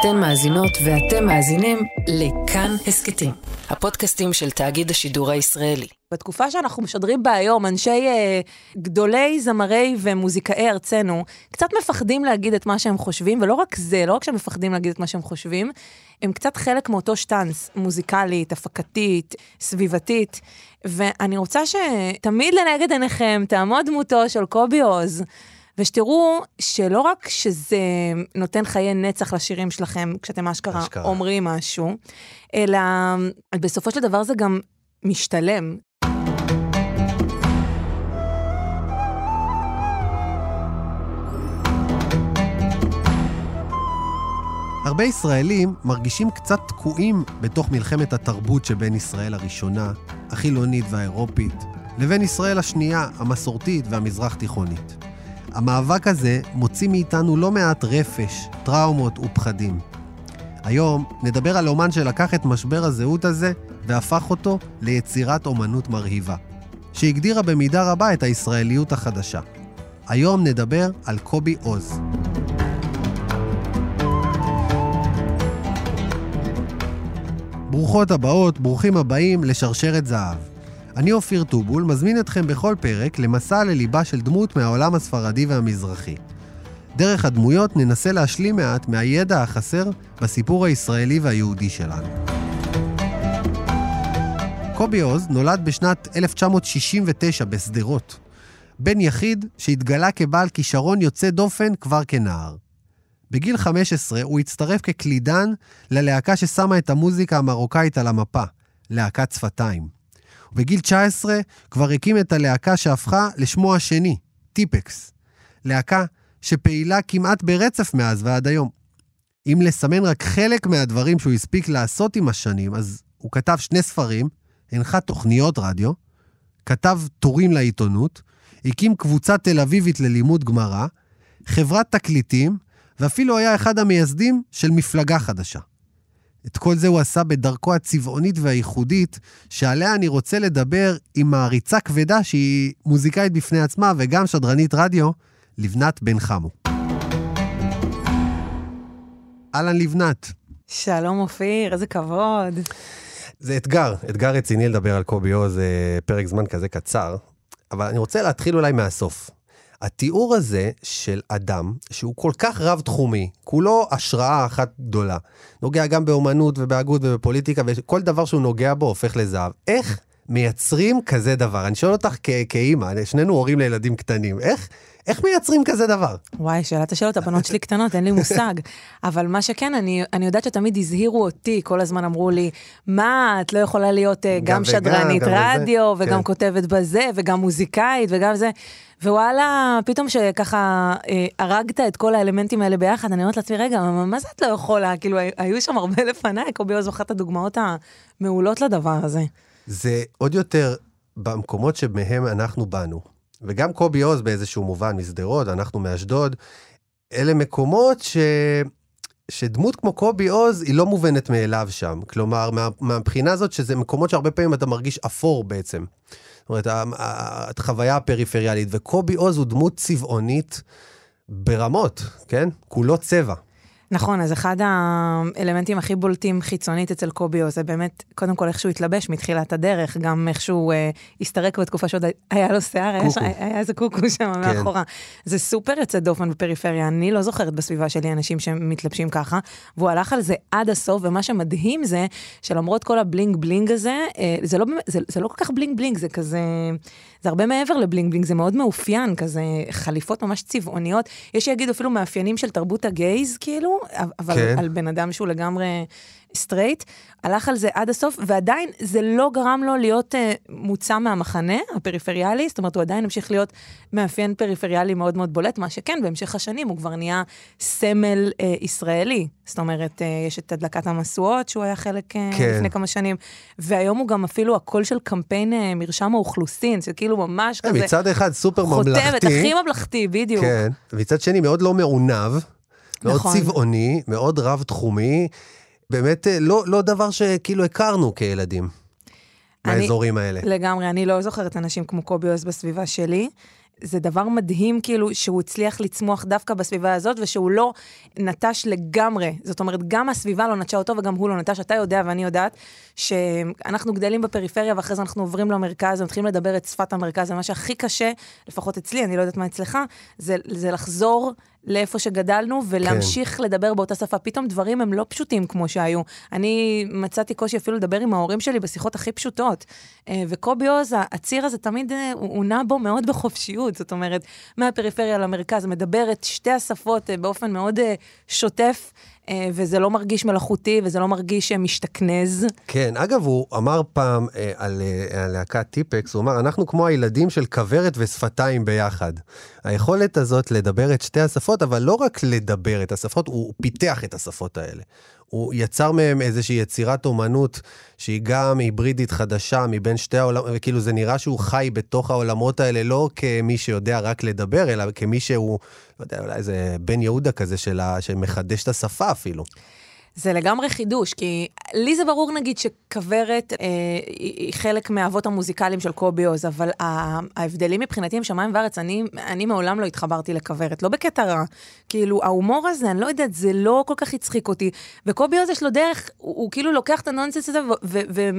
אתן מאזינות ואתם מאזינים לכאן הסכתים, הפודקאסטים של תאגיד השידור הישראלי. בתקופה שאנחנו משדרים בה היום, אנשי אה, גדולי זמרי ומוזיקאי ארצנו, קצת מפחדים להגיד את מה שהם חושבים, ולא רק זה, לא רק שהם מפחדים להגיד את מה שהם חושבים, הם קצת חלק מאותו שטאנץ, מוזיקלית, הפקתית, סביבתית. ואני רוצה שתמיד לנגד עיניכם תעמוד דמותו של קובי עוז. ושתראו שלא רק שזה נותן חיי נצח לשירים שלכם, כשאתם אשכרה. אומרים משהו, אלא בסופו של דבר זה גם משתלם. הרבה ישראלים מרגישים קצת תקועים בתוך מלחמת התרבות שבין ישראל הראשונה, החילונית והאירופית, לבין ישראל השנייה, המסורתית והמזרח תיכונית. המאבק הזה מוציא מאיתנו לא מעט רפש, טראומות ופחדים. היום נדבר על אומן שלקח את משבר הזהות הזה והפך אותו ליצירת אומנות מרהיבה, שהגדירה במידה רבה את הישראליות החדשה. היום נדבר על קובי עוז. ברוכות הבאות, ברוכים הבאים לשרשרת זהב. אני אופיר טובול, מזמין אתכם בכל פרק למסע לליבה של דמות מהעולם הספרדי והמזרחי. דרך הדמויות ננסה להשלים מעט מהידע החסר בסיפור הישראלי והיהודי שלנו. קובי עוז נולד בשנת 1969 בשדרות. בן יחיד שהתגלה כבעל כישרון יוצא דופן כבר כנער. בגיל 15 הוא הצטרף כקלידן ללהקה ששמה את המוזיקה המרוקאית על המפה, להקת שפתיים. ובגיל 19 כבר הקים את הלהקה שהפכה לשמו השני, טיפקס. להקה שפעילה כמעט ברצף מאז ועד היום. אם לסמן רק חלק מהדברים שהוא הספיק לעשות עם השנים, אז הוא כתב שני ספרים, הנחה תוכניות רדיו, כתב טורים לעיתונות, הקים קבוצה תל אביבית ללימוד גמרא, חברת תקליטים, ואפילו היה אחד המייסדים של מפלגה חדשה. את כל זה הוא עשה בדרכו הצבעונית והייחודית, שעליה אני רוצה לדבר עם מעריצה כבדה שהיא מוזיקאית בפני עצמה וגם שדרנית רדיו, לבנת בן חמו. אהלן לבנת. שלום אופיר, איזה כבוד. זה אתגר, אתגר רציני לדבר על קובי עוז אה, פרק זמן כזה קצר, אבל אני רוצה להתחיל אולי מהסוף. התיאור הזה של אדם שהוא כל כך רב-תחומי, כולו השראה אחת גדולה, נוגע גם באומנות ובהגות ובפוליטיקה, וכל דבר שהוא נוגע בו הופך לזהב. איך מייצרים כזה דבר? אני שואל אותך כ- כאימא, שנינו הורים לילדים קטנים, איך, איך מייצרים כזה דבר? וואי, שאלת השאלות, הבנות שלי קטנות, אין לי מושג. אבל מה שכן, אני, אני יודעת שתמיד הזהירו אותי, כל הזמן אמרו לי, מה, את לא יכולה להיות uh, גם, גם וגם, שדרנית גם רדיו, בזה." וגם כן. כותבת בזה, וגם מוזיקאית, וגם זה. ווואלה, פתאום שככה אה, הרגת את כל האלמנטים האלה ביחד, אני אומרת לעצמי, רגע, מה, מה זה את לא יכולה? כאילו, היו שם הרבה לפניי, קובי עוז אחת הדוגמאות המעולות לדבר הזה. זה עוד יותר במקומות שמהם אנחנו באנו. וגם קובי עוז באיזשהו מובן משדרות, אנחנו מאשדוד, אלה מקומות ש... שדמות כמו קובי עוז היא לא מובנת מאליו שם. כלומר, מה, מהבחינה הזאת שזה מקומות שהרבה פעמים אתה מרגיש אפור בעצם. זאת אומרת, החוויה הפריפריאלית, וקובי עוז הוא דמות צבעונית ברמות, כן? כולו צבע. נכון, אז אחד האלמנטים הכי בולטים חיצונית אצל קובי עוז, זה באמת, קודם כל איך שהוא התלבש מתחילת הדרך, גם איך שהוא אה, הסתרק בתקופה שעוד היה לו שיער, היה. שם- היה איזה קוקו שם כן. מאחורה. זה סופר יוצא דופן בפריפריה, אני לא זוכרת בסביבה שלי אנשים שמתלבשים ככה, והוא הלך על זה עד הסוף, ומה שמדהים זה שלמרות כל ה bling bling הזה, אה, זה לא, זה, זה לא כל כך bling bling, זה כזה, זה הרבה מעבר ל bling bling, זה מאוד מאופיין, כזה חליפות ממש צבעוניות. יש שיגידו אפילו מאפיינים של תרבות ה gays, כאילו, אבל כן. על בן אדם שהוא לגמרי סטרייט, הלך על זה עד הסוף, ועדיין זה לא גרם לו להיות uh, מוצא מהמחנה הפריפריאלי, זאת אומרת, הוא עדיין המשיך להיות מאפיין פריפריאלי מאוד מאוד בולט, מה שכן, בהמשך השנים הוא כבר נהיה סמל uh, ישראלי. זאת אומרת, uh, יש את הדלקת המשואות, שהוא היה חלק uh, כן. לפני כמה שנים, והיום הוא גם אפילו הקול של קמפיין uh, מרשם האוכלוסין, שכאילו ממש כזה... מצד אחד סופר חותמת, ממלכתי. הכי ממלכתי, בדיוק. כן, מצד שני מאוד לא מעונב, מאוד נכון. צבעוני, מאוד רב-תחומי. באמת אה, לא, לא דבר שכאילו הכרנו כילדים. מהאזורים האלה. לגמרי, אני לא זוכרת אנשים כמו קובי עוז בסביבה שלי. זה דבר מדהים, כאילו, שהוא הצליח לצמוח דווקא בסביבה הזאת, ושהוא לא נטש לגמרי. זאת אומרת, גם הסביבה לא נטשה אותו וגם הוא לא נטש. אתה יודע ואני יודעת שאנחנו גדלים בפריפריה ואחרי זה אנחנו עוברים למרכז ומתחילים לדבר את שפת המרכז, ומה שהכי קשה, לפחות אצלי, אני לא יודעת מה אצלך, זה, זה לחזור לאיפה שגדלנו ולהמשיך כן. לדבר באותה שפה. פתאום דברים הם לא פשוטים כמו שהיו. אני מצאתי קושי אפילו לדבר עם ההורים שלי בשיחות הכי פשוטות. אה, וקובי עוז, הציר הזה תמיד, אה, הוא, הוא נע בו מאוד בחופשיות. זאת אומרת, מהפריפריה למרכז, מדבר את שתי השפות אה, באופן מאוד שוטף. אה, וזה לא מרגיש מלאכותי וזה לא מרגיש משתכנז. כן, אגב, הוא אמר פעם אה, אה, על להקת טיפקס, הוא אמר, אנחנו כמו הילדים של כוורת ושפתיים ביחד. היכולת הזאת לדבר את שתי השפות, אבל לא רק לדבר את השפות, הוא פיתח את השפות האלה. הוא יצר מהם איזושהי יצירת אומנות שהיא גם היברידית חדשה מבין שתי העולמות, וכאילו זה נראה שהוא חי בתוך העולמות האלה לא כמי שיודע רק לדבר, אלא כמי שהוא, לא יודע, אולי איזה בן יהודה כזה שלה, שמחדש את השפה אפילו. זה לגמרי חידוש, כי לי זה ברור נגיד שכוורת אה, היא חלק מהאבות המוזיקליים של קובי עוז, אבל ההבדלים מבחינתי הם שמיים וארץ, אני, אני מעולם לא התחברתי לכוורת, לא בקטע רע. כאילו, ההומור הזה, אני לא יודעת, זה לא כל כך הצחיק אותי. וקובי עוז יש לו דרך, הוא, הוא כאילו לוקח את הנונסנס הזה ו... ו אה,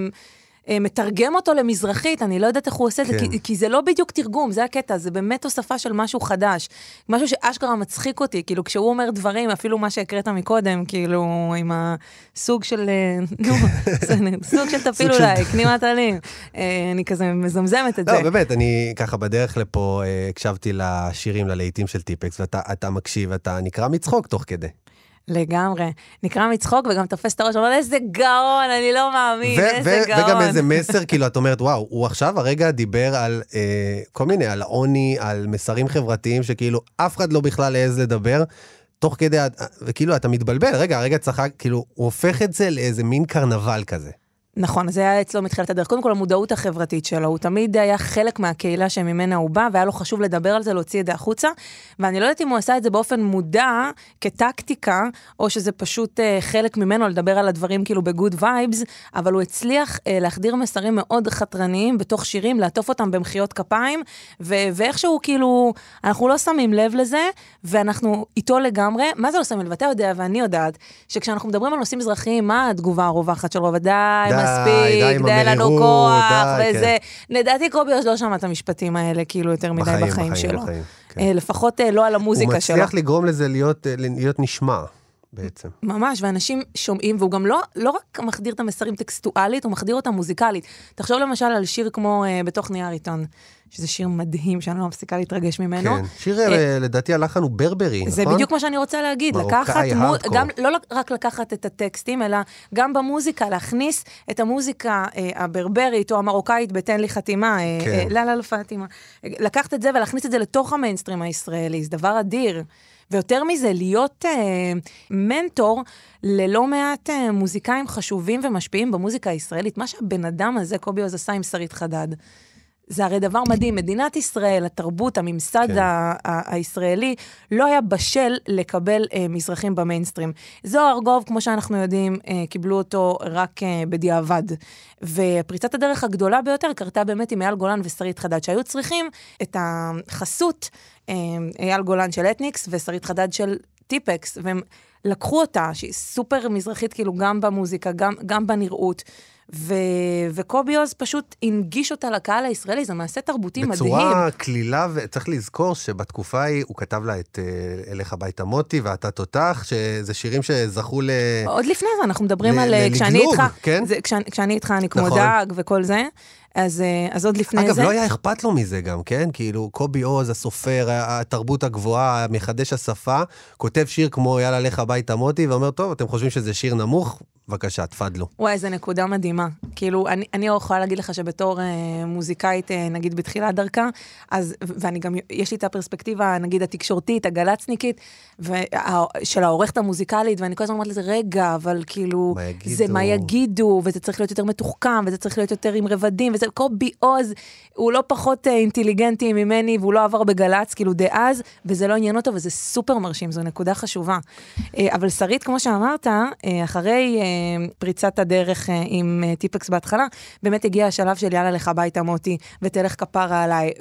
מתרגם אותו למזרחית, אני לא יודעת איך הוא עושה את כן. זה, כי, כי זה לא בדיוק תרגום, זה הקטע, זה באמת הוספה של משהו חדש. משהו שאשכרה מצחיק אותי, כאילו, כשהוא אומר דברים, אפילו מה שהקראת מקודם, כאילו, עם הסוג של, אה, נו, סוג של תפיל אולי, כנימת עלים. אה, אני כזה מזמזמת את לא, זה. לא, באמת, אני ככה בדרך לפה הקשבתי לשירים, ללהיטים של טיפקס, ואתה מקשיב, אתה נקרא מצחוק תוך כדי. לגמרי. נקרא מצחוק וגם תופס את הראש, אומר, איזה גאון, אני לא מאמין, איזה גאון. וגם איזה מסר, כאילו, את אומרת, וואו, הוא עכשיו הרגע דיבר על אה, כל מיני, על עוני, על מסרים חברתיים, שכאילו אף אחד לא בכלל העז לדבר. תוך כדי, וכאילו, אתה מתבלבל, רגע, הרגע צחק, כאילו, הוא הופך את זה לאיזה מין קרנבל כזה. נכון, זה היה אצלו מתחילת הדרך. קודם כל, המודעות החברתית שלו, הוא תמיד היה חלק מהקהילה שממנה הוא בא, והיה לו חשוב לדבר על זה, להוציא את זה החוצה. ואני לא יודעת אם הוא עשה את זה באופן מודע, כטקטיקה, או שזה פשוט uh, חלק ממנו לדבר על הדברים כאילו בגוד וייבס, אבל הוא הצליח uh, להחדיר מסרים מאוד חתרניים בתוך שירים, לעטוף אותם במחיאות כפיים, ו- ואיכשהו כאילו, אנחנו לא שמים לב לזה, ואנחנו איתו לגמרי. מה זה לא שמים לב? אתה יודע ואני יודעת, שכשאנחנו מדברים על נושאים אזרחיים, מה התגובה הרווחת של רוב? די, מספיק, די לנו כוח, וזה. כן. לדעתי קובי עוד לא שמע את המשפטים האלה, כאילו, יותר מדי בחיים, שלו. כן. אה, לפחות אה, לא על המוזיקה שלו. הוא מצליח לגרום לזה להיות, אה, להיות נשמע. בעצם. ממש, ואנשים שומעים, והוא גם לא, לא רק מחדיר את המסרים טקסטואלית, הוא מחדיר אותם מוזיקלית. תחשוב למשל על שיר כמו uh, בתוך נייר עיתון, שזה שיר מדהים שאני לא מפסיקה להתרגש ממנו. כן, שיר uh, לדעתי הלחן הוא ברברי, נכון? זה בדיוק מה שאני רוצה להגיד, לקחת, מו, גם, לא רק לקחת את הטקסטים, אלא גם במוזיקה, להכניס את המוזיקה uh, הברברית או המרוקאית ב"תן לי חתימה", כן. uh, לא, לא, לא, פתימה. לקחת את זה ולהכניס את זה לתוך המיינסטרים הישראלי, זה דבר אדיר. ויותר מזה, להיות אה, מנטור ללא מעט אה, מוזיקאים חשובים ומשפיעים במוזיקה הישראלית. מה שהבן אדם הזה, קובי עוז, עשה עם שרית חדד. זה הרי דבר מדהים. מדינת ישראל, התרבות, הממסד כן. ה- ה- הישראלי, לא היה בשל לקבל אה, מזרחים במיינסטרים. זוהר ארגוב, כמו שאנחנו יודעים, אה, קיבלו אותו רק אה, בדיעבד. ופריצת הדרך הגדולה ביותר קרתה באמת עם אייל גולן ושרית חדד, שהיו צריכים את החסות, אה, אייל גולן של אתניקס ושרית חדד של טיפקס, והם לקחו אותה, שהיא סופר מזרחית, כאילו, גם במוזיקה, גם, גם בנראות. ו... וקובי עוז פשוט הנגיש אותה לקהל הישראלי, זה מעשה תרבותי בצורה מדהים. בצורה קלילה, וצריך לזכור שבתקופה ההיא הוא כתב לה את אה, אליך הביתה מוטי ואתה תותח, שזה שירים שזכו ל... עוד לפני זה, אנחנו מדברים ל... על... אה, כשאני איתך, כן? זה, כשאני, כשאני איתך אני כמו נכון. דג וכל זה. אז, אה, אז עוד לפני אגב, זה... אגב, לא היה אכפת לו מזה גם, כן? כאילו, קובי עוז, הסופר, התרבות הגבוהה, מחדש השפה, כותב שיר כמו יאללה לך הביתה מוטי, ואומר, טוב, אתם חושבים שזה שיר נמוך? בבקשה, תפדלו. וואי, איזה נקודה מדהימה. כאילו, אני, אני יכולה להגיד לך שבתור אה, מוזיקאית, אה, נגיד בתחילת דרכה, אז, ואני גם, יש לי את הפרספקטיבה, נגיד, התקשורתית, הגל"צניקית, וה, של העורכת המוזיקלית, ואני כל הזמן אומרת לזה, רגע, אבל כאילו, מה יגידו? זה מה יגידו, וזה צריך להיות יותר מתוחכם, וזה צריך להיות יותר עם רבדים, וזה קובי עוז, הוא לא פחות אה, אינטליגנטי ממני, והוא לא עבר בגל"צ, כאילו, דאז, וזה לא עניין אותו, וזה סופר מרשים, זו נקודה חשובה. אה, אבל שרית, כמו שאמרת, אה, אחרי... פריצת הדרך עם טיפקס בהתחלה, באמת הגיע השלב של יאללה לך הביתה מוטי, ותלך כפרה עליי.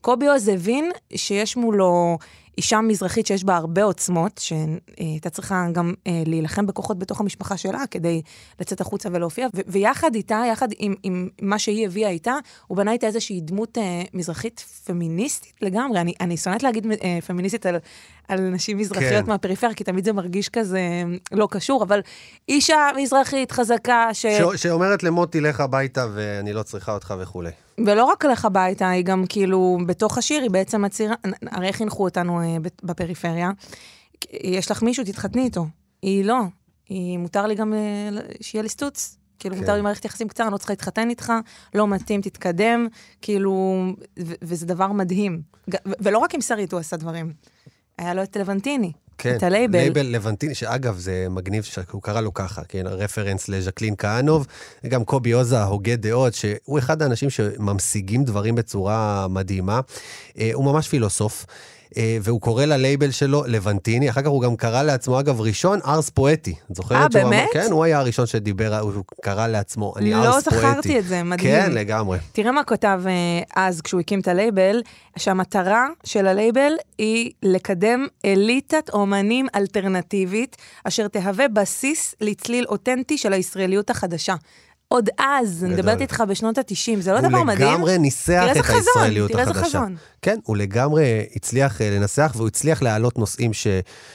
וקובי עוז הבין שיש מולו אישה מזרחית שיש בה הרבה עוצמות, שהייתה צריכה גם אה, להילחם בכוחות בתוך המשפחה שלה כדי לצאת החוצה ולהופיע, ו- ויחד איתה, יחד עם, עם מה שהיא הביאה איתה, הוא בנה איתה איזושהי דמות אה, מזרחית פמיניסטית לגמרי. אני, אני שונאת להגיד אה, פמיניסטית על, על נשים מזרחיות כן. מהפריפריה, כי תמיד זה מרגיש כזה אה, לא קשור, אבל אישה מזרחית חזקה, ש... ש... שאומרת למוטי, לך הביתה ואני לא צריכה אותך וכולי. ולא רק לך הביתה, היא גם כאילו, בתוך השיר, היא בעצם מצהירה, הרי חינכו אותנו אה, בפריפריה. יש לך מישהו, תתחתני איתו. היא לא. היא, מותר לי גם אה, שיהיה לי סטוץ. כאילו, כן. מותר לי מערכת יחסים קצרה, אני לא צריכה להתחתן איתך, לא מתאים, תתקדם, כאילו, ו- וזה דבר מדהים. ו- ולא רק עם שרית הוא עשה דברים. היה לו את לבנטיני, כן, את הלייבל. לייבל לבנטיני, שאגב, זה מגניב שהוא קרא לו ככה, כן, רפרנס לז'קלין כהנוב, גם קובי אוז, הוגה דעות, שהוא אחד האנשים שממשיגים דברים בצורה מדהימה. אה, הוא ממש פילוסוף. אה, והוא קורא ללייבל שלו לבנטיני, אחר כך הוא גם קרא לעצמו, אגב, ראשון ארס פואטי. את זוכרת אה, שהוא אמר-? כן, הוא היה הראשון שדיבר, הוא קרא לעצמו, אני לא ארס פואטי. זכרתי את זה, מדהים. כן, לגמרי. תראה מה כתב אה, אז כשהוא הקים את הלייבל, שהמטרה של הלייבל היא לקדם אליטת אומנים אלטרנטיבית, אשר תהווה בסיס לצליל אותנטי של הישראליות החדשה. עוד אז, אני. מדברת איתך בשנות ה-90, זה לא דבר מדהים? הוא לגמרי ניסח תראה איזה את חזון, הישראליות תראה איזה החדשה. חזון. כן, הוא לגמרי הצליח אה, לנסח, והוא הצליח להעלות נושאים ש,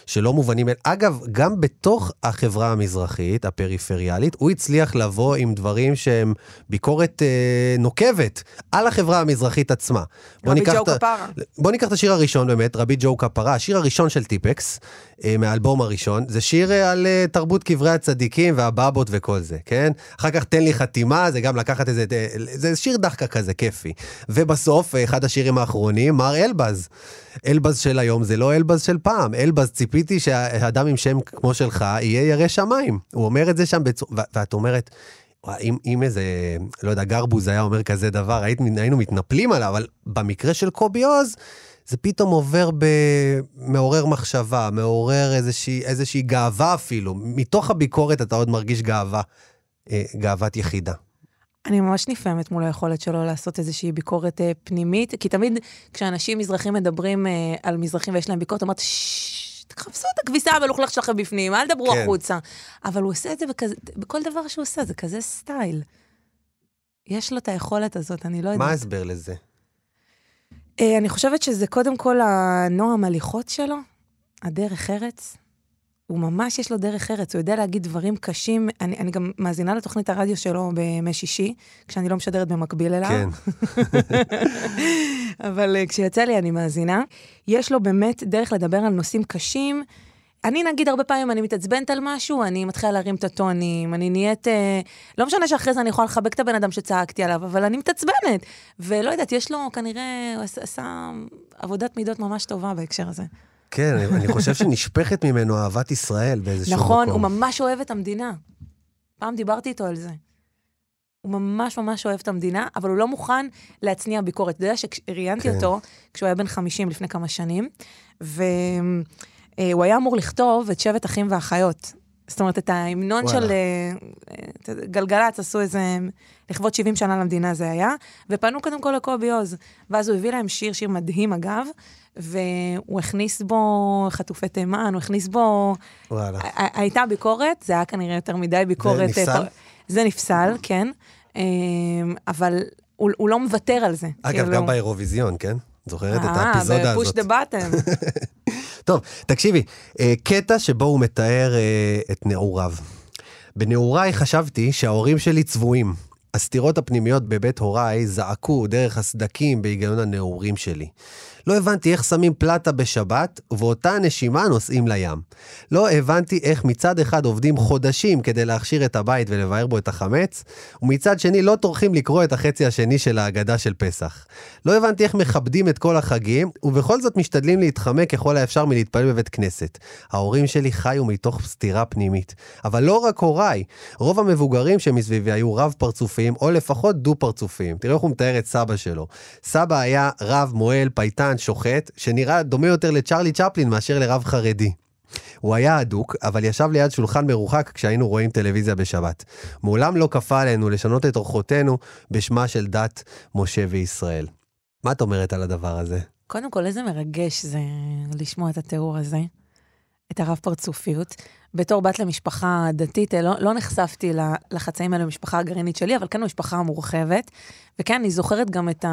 שלא מובנים. אגב, גם בתוך החברה המזרחית, הפריפריאלית, הוא הצליח לבוא עם דברים שהם ביקורת אה, נוקבת על החברה המזרחית עצמה. רבי ג'ו כפרה. בוא ניקח את השיר הראשון באמת, רבי ג'ו כפרה, השיר הראשון של טיפקס, אה, מהאלבום הראשון, זה שיר אה, על אה, תרבות קברי הצדיקים והבבות וכל זה, כן? אחר כך תן לי חתימה, זה גם לקחת איזה, זה שיר דחקה כזה, כיפי. ובסוף, אחד השירים האחרונים, מר אלבז. אלבז של היום זה לא אלבז של פעם. אלבז, ציפיתי שאדם עם שם כמו שלך יהיה ירא שמיים. הוא אומר את זה שם ו- ואת אומרת, אם, אם איזה, לא יודע, גרבוז היה אומר כזה דבר, היית, היינו מתנפלים עליו, אבל במקרה של קובי עוז, זה פתאום עובר במעורר מחשבה, מעורר איזושהי, איזושהי גאווה אפילו. מתוך הביקורת אתה עוד מרגיש גאווה, גאוות יחידה. אני ממש נפעמת מול היכולת שלו לעשות איזושהי ביקורת אה, פנימית, כי תמיד כשאנשים מזרחים מדברים אה, על מזרחים ויש להם ביקורת, ששש, תחפשו את הכביסה המלוכלך שלכם בפנים, אל תדברו כן. החוצה. אבל הוא עושה את זה בכזה, בכל דבר שהוא עושה, זה כזה סטייל. יש לו את היכולת הזאת, אני לא יודעת. מה ההסבר לזה? אה, אני חושבת שזה קודם כל הנועם הליכות שלו, הדרך ארץ. הוא ממש יש לו דרך ארץ, הוא יודע להגיד דברים קשים. אני, אני גם מאזינה לתוכנית הרדיו שלו בימי שישי, כשאני לא משדרת במקביל אליו. כן. אבל uh, כשיוצא לי אני מאזינה. יש לו באמת דרך לדבר על נושאים קשים. אני נגיד הרבה פעמים אני מתעצבנת על משהו, אני מתחילה להרים את הטונים, אני נהיית... אה, לא משנה שאחרי זה אני יכולה לחבק את הבן אדם שצעקתי עליו, אבל אני מתעצבנת. ולא יודעת, יש לו כנראה, הוא עשה עבודת מידות ממש טובה בהקשר הזה. כן, אני, חושב שנשפכת ממנו אהבת ישראל באיזשהו נכון, הוא מקום. ממש אוהב את המדינה. פעם דיברתי איתו על זה. הוא ממש ממש אוהב את המדינה, אבל הוא לא מוכן להצניע ביקורת. אתה יודע שראיינתי כן. אותו כשהוא היה בן 50 לפני כמה שנים, והוא היה אמור לכתוב את שבט אחים ואחיות. זאת אומרת, את ההמנון. של אה, אה, גלגלצ, עשו איזה, לכבוד 70 שנה למדינה זה היה, ופנו קודם כל לקובי עוז. ואז הוא הביא להם שיר, שיר מדהים אגב, והוא הכניס בו חטופי תימן, הוא הכניס בו... וואלה. הייתה ביקורת, זה היה כנראה יותר מדי ביקורת. זה נפסל? אה, פר- זה נפסל, כן. אה, אבל הוא הוא לא מוותר על זה. אגב, כאילו- גם באירוויזיון, כן? זוכרת את אה, האפיזודה הזאת? דה באטם. טוב, תקשיבי, אה, קטע שבו הוא מתאר אה, את נעוריו. בנעוריי חשבתי שההורים שלי צבועים. הסתירות הפנימיות בבית הוריי זעקו דרך הסדקים בהיגיון הנעורים שלי. לא הבנתי איך שמים פלטה בשבת, ובאותה נשימה נוסעים לים. לא הבנתי איך מצד אחד עובדים חודשים כדי להכשיר את הבית ולבער בו את החמץ, ומצד שני לא טורחים לקרוא את החצי השני של ההגדה של פסח. לא הבנתי איך מכבדים את כל החגים, ובכל זאת משתדלים להתחמק ככל האפשר מלהתפלל בבית כנסת. ההורים שלי חיו מתוך סתירה פנימית. אבל לא רק הוריי, רוב המבוגרים שמסביבי היו רב פרצופיים, או לפחות דו פרצופיים. תראו איך הוא מתאר את סבא שלו. סבא היה רב מועל, פייטן, שוחט, שנראה דומה יותר לצ'רלי צ'פלין מאשר לרב חרדי. הוא היה אדוק, אבל ישב ליד שולחן מרוחק כשהיינו רואים טלוויזיה בשבת. מעולם לא כפה עלינו לשנות את אורחותינו בשמה של דת משה וישראל. מה את אומרת על הדבר הזה? קודם כל, איזה מרגש זה לשמוע את התיאור הזה, את הרב פרצופיות. בתור בת למשפחה דתית, לא, לא נחשפתי לחצאים האלה במשפחה הגרעינית שלי, אבל כן במשפחה המורחבת. וכן, אני זוכרת גם את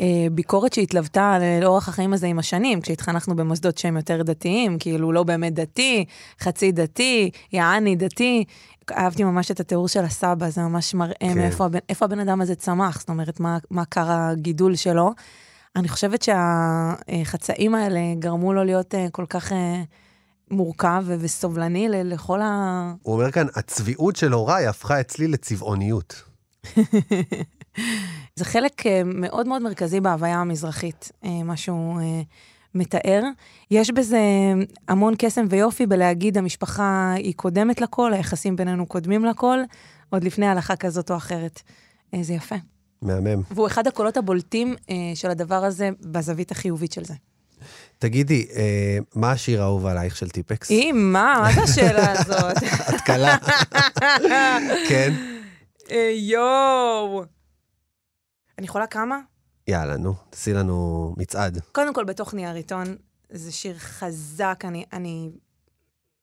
הביקורת שהתלוותה לאורח החיים הזה עם השנים, כשהתחנכנו במוסדות שהם יותר דתיים, כאילו לא באמת דתי, חצי דתי, יעני דתי. אהבתי ממש את התיאור של הסבא, זה ממש מראה כן. מאיפה הבן, הבן אדם הזה צמח, זאת אומרת, מה, מה קרה הגידול שלו. אני חושבת שהחצאים האלה גרמו לו להיות אה, כל כך אה, מורכב וסובלני לכל ה... הוא אומר כאן, הצביעות של הוריי הפכה אצלי לצבעוניות. זה חלק אה, מאוד מאוד מרכזי בהוויה המזרחית, מה שהוא מתאר. יש בזה המון קסם ויופי בלהגיד, המשפחה היא קודמת לכל, היחסים בינינו קודמים לכל, עוד לפני הלכה כזאת או אחרת. זה יפה. מהמם. והוא אחד הקולות הבולטים אה, של הדבר הזה בזווית החיובית של זה. תגידי, אה, מה השיר האהוב עלייך של טיפקס? אם, מה? מה זה השאלה הזאת? את קלה. כן. אה, יואו. אני יכולה כמה? יאללה, נו, תעשי לנו מצעד. קודם כל, בתוך נייר עיתון, זה שיר חזק, אני, אני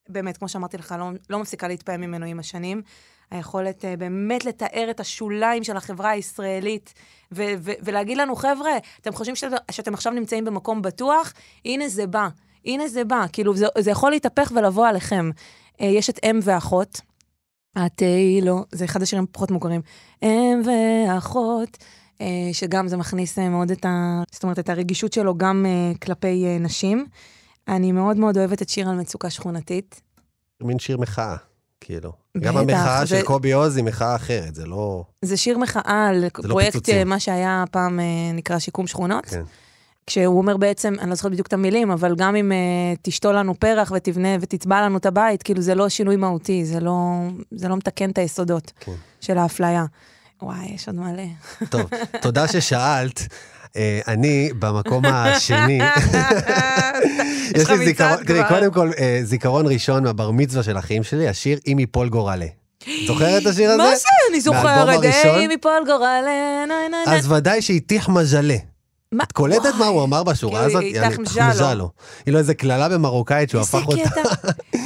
באמת, כמו שאמרתי לך, לא, לא מפסיקה להתפעם ממנו עם השנים. היכולת uh, באמת לתאר את השוליים של החברה הישראלית, ו- ו- ולהגיד לנו, חבר'ה, אתם חושבים שאת, שאתם עכשיו נמצאים במקום בטוח? הנה זה בא, הנה זה בא. כאילו, זה, זה יכול להתהפך ולבוא עליכם. Uh, יש את אם ואחות. התה לא, זה אחד השירים הפחות מוכרים. אם ואחות, שגם זה מכניס uh, מאוד את ה... זאת אומרת, את הרגישות שלו גם uh, כלפי נשים. אני מאוד מאוד אוהבת את שיר על מצוקה שכונתית. מין שיר מחאה. כאילו. בטח. גם המחאה זה... של קובי עוז היא מחאה אחרת, זה לא... זה שיר מחאה על לא פרויקט, לא מה שהיה פעם אה, נקרא שיקום שכונות. כן. כשהוא אומר בעצם, אני לא זוכרת בדיוק את המילים, אבל גם אם uh, תשתול לנו פרח ותבנה ותצבע לנו את הבית, כאילו זה לא שינוי מהותי, זה לא, זה לא מתקן את היסודות כן. של האפליה. וואי, יש עוד מלא. טוב, תודה ששאלת. אה, אני במקום השני, יש לי זיכרון, תראי, קודם כל, אה, זיכרון ראשון מהבר מצווה של אחים שלי, השיר "אם יפול גורלה". זוכרת את השיר הזה? מה זה? אני זוכרת, אם יפול גורלה, אז ודאי שהטיח מז'לה. מה? את קולטת מה הוא אמר בשורה הזאת? איתך מז'לו. היא לו איזה קללה במרוקאית שהוא הפך אותה.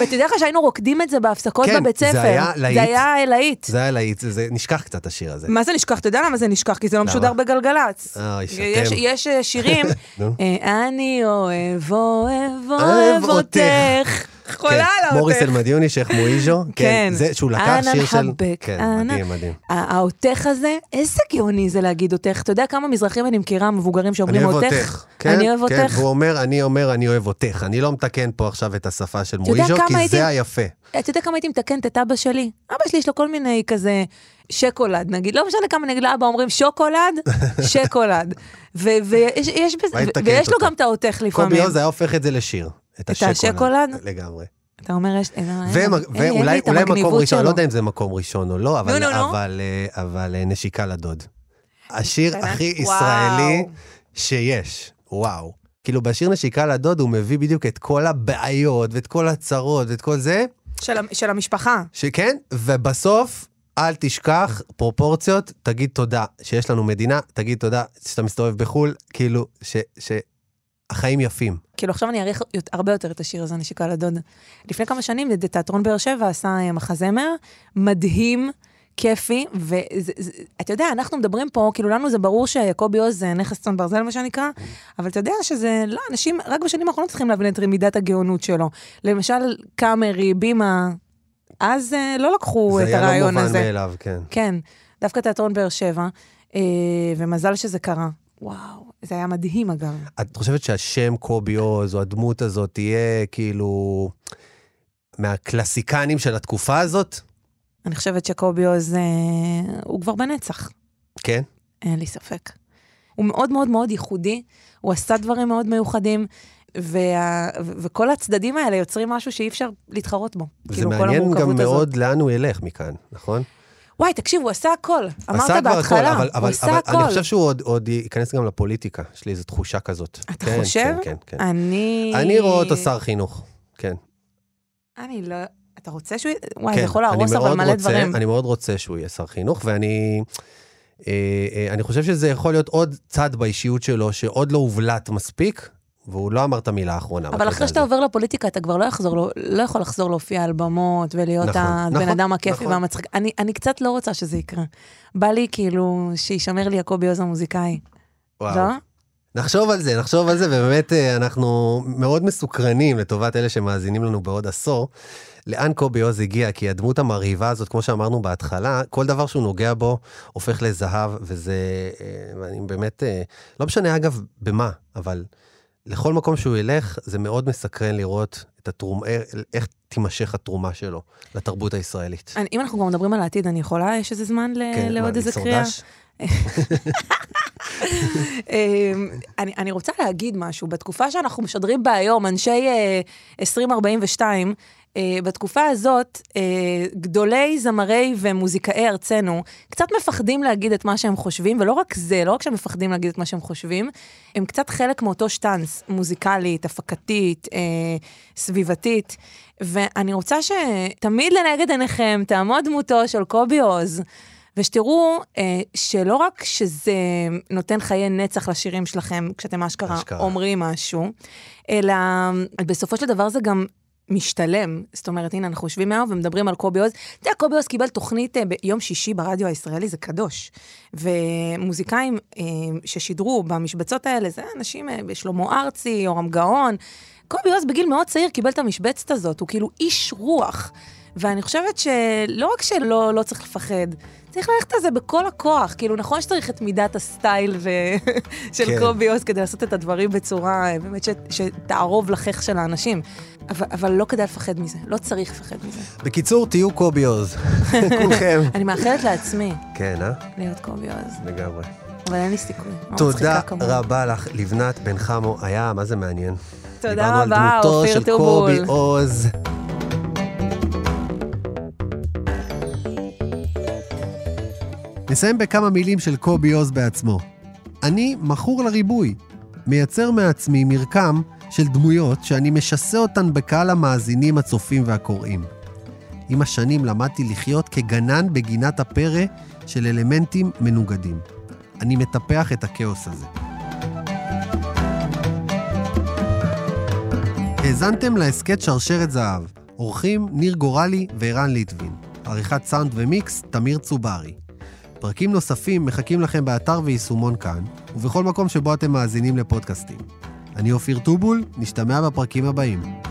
ואתה יודע לך שהיינו רוקדים את זה בהפסקות כן, בבית ספר. זה היה להיט. זה היה להיט. זה היה להיט, זה נשכח קצת השיר הזה. מה זה נשכח? אתה יודע למה זה נשכח? כי זה לא משודר בגלגלצ. אוי, שאתם. יש אה, שירים, אה, אני אוהב, אוהב, אוהב אותך. חולה על העוטף. מוריס אלמדיוני, שייח' מואיז'ו, כן, זה שהוא לקח שיר של... אנא מחבק, כן, מדהים, מדהים. העוטך הזה, איזה גאוני זה להגיד עוטך. אתה יודע כמה מזרחים אני מכירה, מבוגרים שאומרים עוטך? אני אוהב אותך. כן, והוא אומר, אני אומר, אני אוהב אותך. אני לא מתקן פה עכשיו את השפה של מואיז'ו, כי זה היפה. אתה יודע כמה הייתי מתקנת את אבא שלי? אבא שלי יש לו כל מיני כזה שקולד, נגיד, לא משנה כמה נגיד לאבא אומרים שוקולד, שקולד. ויש לו גם את העוטך לפעמים. קובי עוז היה הופך את זה לשיר. את השוקולד? לגמרי. אתה אומר, ואולי מקום ראשון, אני לא יודע אם זה מקום ראשון או לא, אבל אה, אה, נשיקה לדוד. השיר הכי ישראלי שיש, וואו. כאילו בשיר נשיקה לדוד הוא מביא בדיוק את כל הבעיות ואת כל הצרות ואת כל זה. של המשפחה. שכן, ובסוף אל תשכח פרופורציות, תגיד תודה שיש לנו מדינה, תגיד תודה שאתה מסתובב בחו"ל, כאילו, ש, החיים יפים. כאילו עכשיו אני אעריך הרבה יותר את השיר הזה, נשיקה לדוד. לפני כמה שנים תיאטרון באר שבע עשה אה, מחזמר מדהים. כיפי, ואתה יודע, אנחנו מדברים פה, כאילו לנו זה ברור שקובי עוז זה נכס צאן ברזל, מה שנקרא, אבל אתה יודע שזה, לא, אנשים רק בשנים האחרונות צריכים להבין את מידת הגאונות שלו. למשל, קאמרי, בימה, אז אה, לא לקחו את הרעיון הזה. זה היה לא מובן מאליו, כן. כן, דווקא תיאטרון באר שבע, אה, ומזל שזה קרה. וואו, זה היה מדהים אגב. את חושבת שהשם קובי עוז, או הדמות הזאת, תהיה כאילו מהקלסיקנים של התקופה הזאת? אני חושבת שקובי עוז, אה, הוא כבר בנצח. כן? אין לי ספק. הוא מאוד מאוד מאוד ייחודי, הוא עשה דברים מאוד מיוחדים, וה... וכל הצדדים האלה יוצרים משהו שאי אפשר להתחרות בו. זה כאילו, מעניין גם מאוד הזאת. לאן הוא ילך מכאן, נכון? וואי, תקשיב, הוא עשה הכל. אמרת בהתחלה, אבל, אבל, הוא עשה הכל. אני חושב שהוא עוד, עוד ייכנס גם לפוליטיקה, יש לי איזו תחושה כזאת. אתה כן, חושב? כן, כן, כן. אני... אני רואה אותו שר חינוך, כן. אני לא... אתה רוצה שהוא... וואי, כן, זה יכול להרוס אבל מלא רוצה- דברים. אני מאוד רוצה שהוא יהיה שר חינוך, ואני... אה, אה, אני חושב שזה יכול להיות עוד צד באישיות שלו, שעוד לא הובלט מספיק, והוא לא אמר את המילה האחרונה. אבל אחרי שאתה. עובר לפוליטיקה, אתה כבר לא, יחזור, לא, לא יכול לחזור להופיע על במות ולהיות נכון, הבן נכון, אדם הכיפי נכון. והמצחיק. אני, אני קצת לא רוצה שזה יקרה. בא לי כאילו שישמר לי הקובי עוז המוזיקאי. וואו. לא? נחשוב על זה, נחשוב על זה, ובאמת אה, אנחנו מאוד מסוקרנים לטובת אלה שמאזינים לנו בעוד עשור. לאן קובי עוז הגיע? כי הדמות המרהיבה הזאת, כמו שאמרנו בהתחלה, כל דבר שהוא נוגע בו הופך לזהב, וזה, אה, ואני באמת, אה, לא משנה אגב במה, אבל לכל מקום שהוא ילך, זה מאוד מסקרן לראות את התרום, אה, איך תימשך התרומה שלו לתרבות הישראלית. אני, אם אנחנו כבר מדברים על העתיד, אני יכולה, יש איזה זמן ל, כן, לעוד איזה קריאה? אמ, אני, אני רוצה להגיד משהו. בתקופה שאנחנו משדרים בה היום, אנשי אה, 2042, אה, בתקופה הזאת, אה, גדולי זמרי ומוזיקאי ארצנו קצת מפחדים להגיד את מה שהם חושבים, ולא רק זה, לא רק שהם מפחדים להגיד את מה שהם חושבים, הם קצת חלק מאותו שטאנץ, מוזיקלית, הפקתית, אה, סביבתית. ואני רוצה שתמיד לנגד עיניכם תעמוד דמותו של קובי עוז. ושתראו אה, שלא רק שזה נותן חיי נצח לשירים שלכם, כשאתם אשכרה אשכרה. אומרים משהו, אלא בסופו של דבר זה גם משתלם. זאת אומרת, הנה, אנחנו יושבים היום ומדברים על קובי עוז. אתה יודע, קובי עוז קיבל תוכנית אה, ביום שישי ברדיו הישראלי, זה קדוש. ומוזיקאים אה, ששידרו במשבצות האלה, זה אנשים, אה, שלמה ארצי, יורם גאון. קובי עוז בגיל מאוד צעיר קיבל את המשבצת הזאת, הוא כאילו איש רוח. ואני חושבת שלא רק שלא לא צריך לפחד, צריך ללכת על זה בכל הכוח. כאילו, נכון שצריך את מידת הסטייל ו... של כן. קובי עוז כדי לעשות את הדברים בצורה אה, באמת ש... שתערוב לחך של האנשים. אבל, אבל לא כדאי לפחד מזה, לא צריך לפחד מזה. בקיצור, תהיו קובי עוז. כולכם. אני מאחלת לעצמי כן, אה? להיות קובי עוז, לגמרי. אבל אין לי סיכוי. לא תודה. רבה לך, לבנת בן חמו. היה, מה זה מעניין. תודה דיברנו רבה, על דמותו אופיר של טובול. קובי עוז. נסיים בכמה מילים של קובי עוז בעצמו. אני מכור לריבוי, מייצר מעצמי מרקם של דמויות שאני משסה אותן בקהל המאזינים, הצופים והקוראים. עם השנים למדתי לחיות כגנן בגינת הפרא של אלמנטים מנוגדים. אני מטפח את הכאוס הזה. האזנתם להסכת שרשרת זהב, אורחים ניר גורלי וערן ליטבין, עריכת סאונד ומיקס תמיר צוברי. פרקים נוספים מחכים לכם באתר ויישומון כאן, ובכל מקום שבו אתם מאזינים לפודקאסטים. אני אופיר טובול, נשתמע בפרקים הבאים.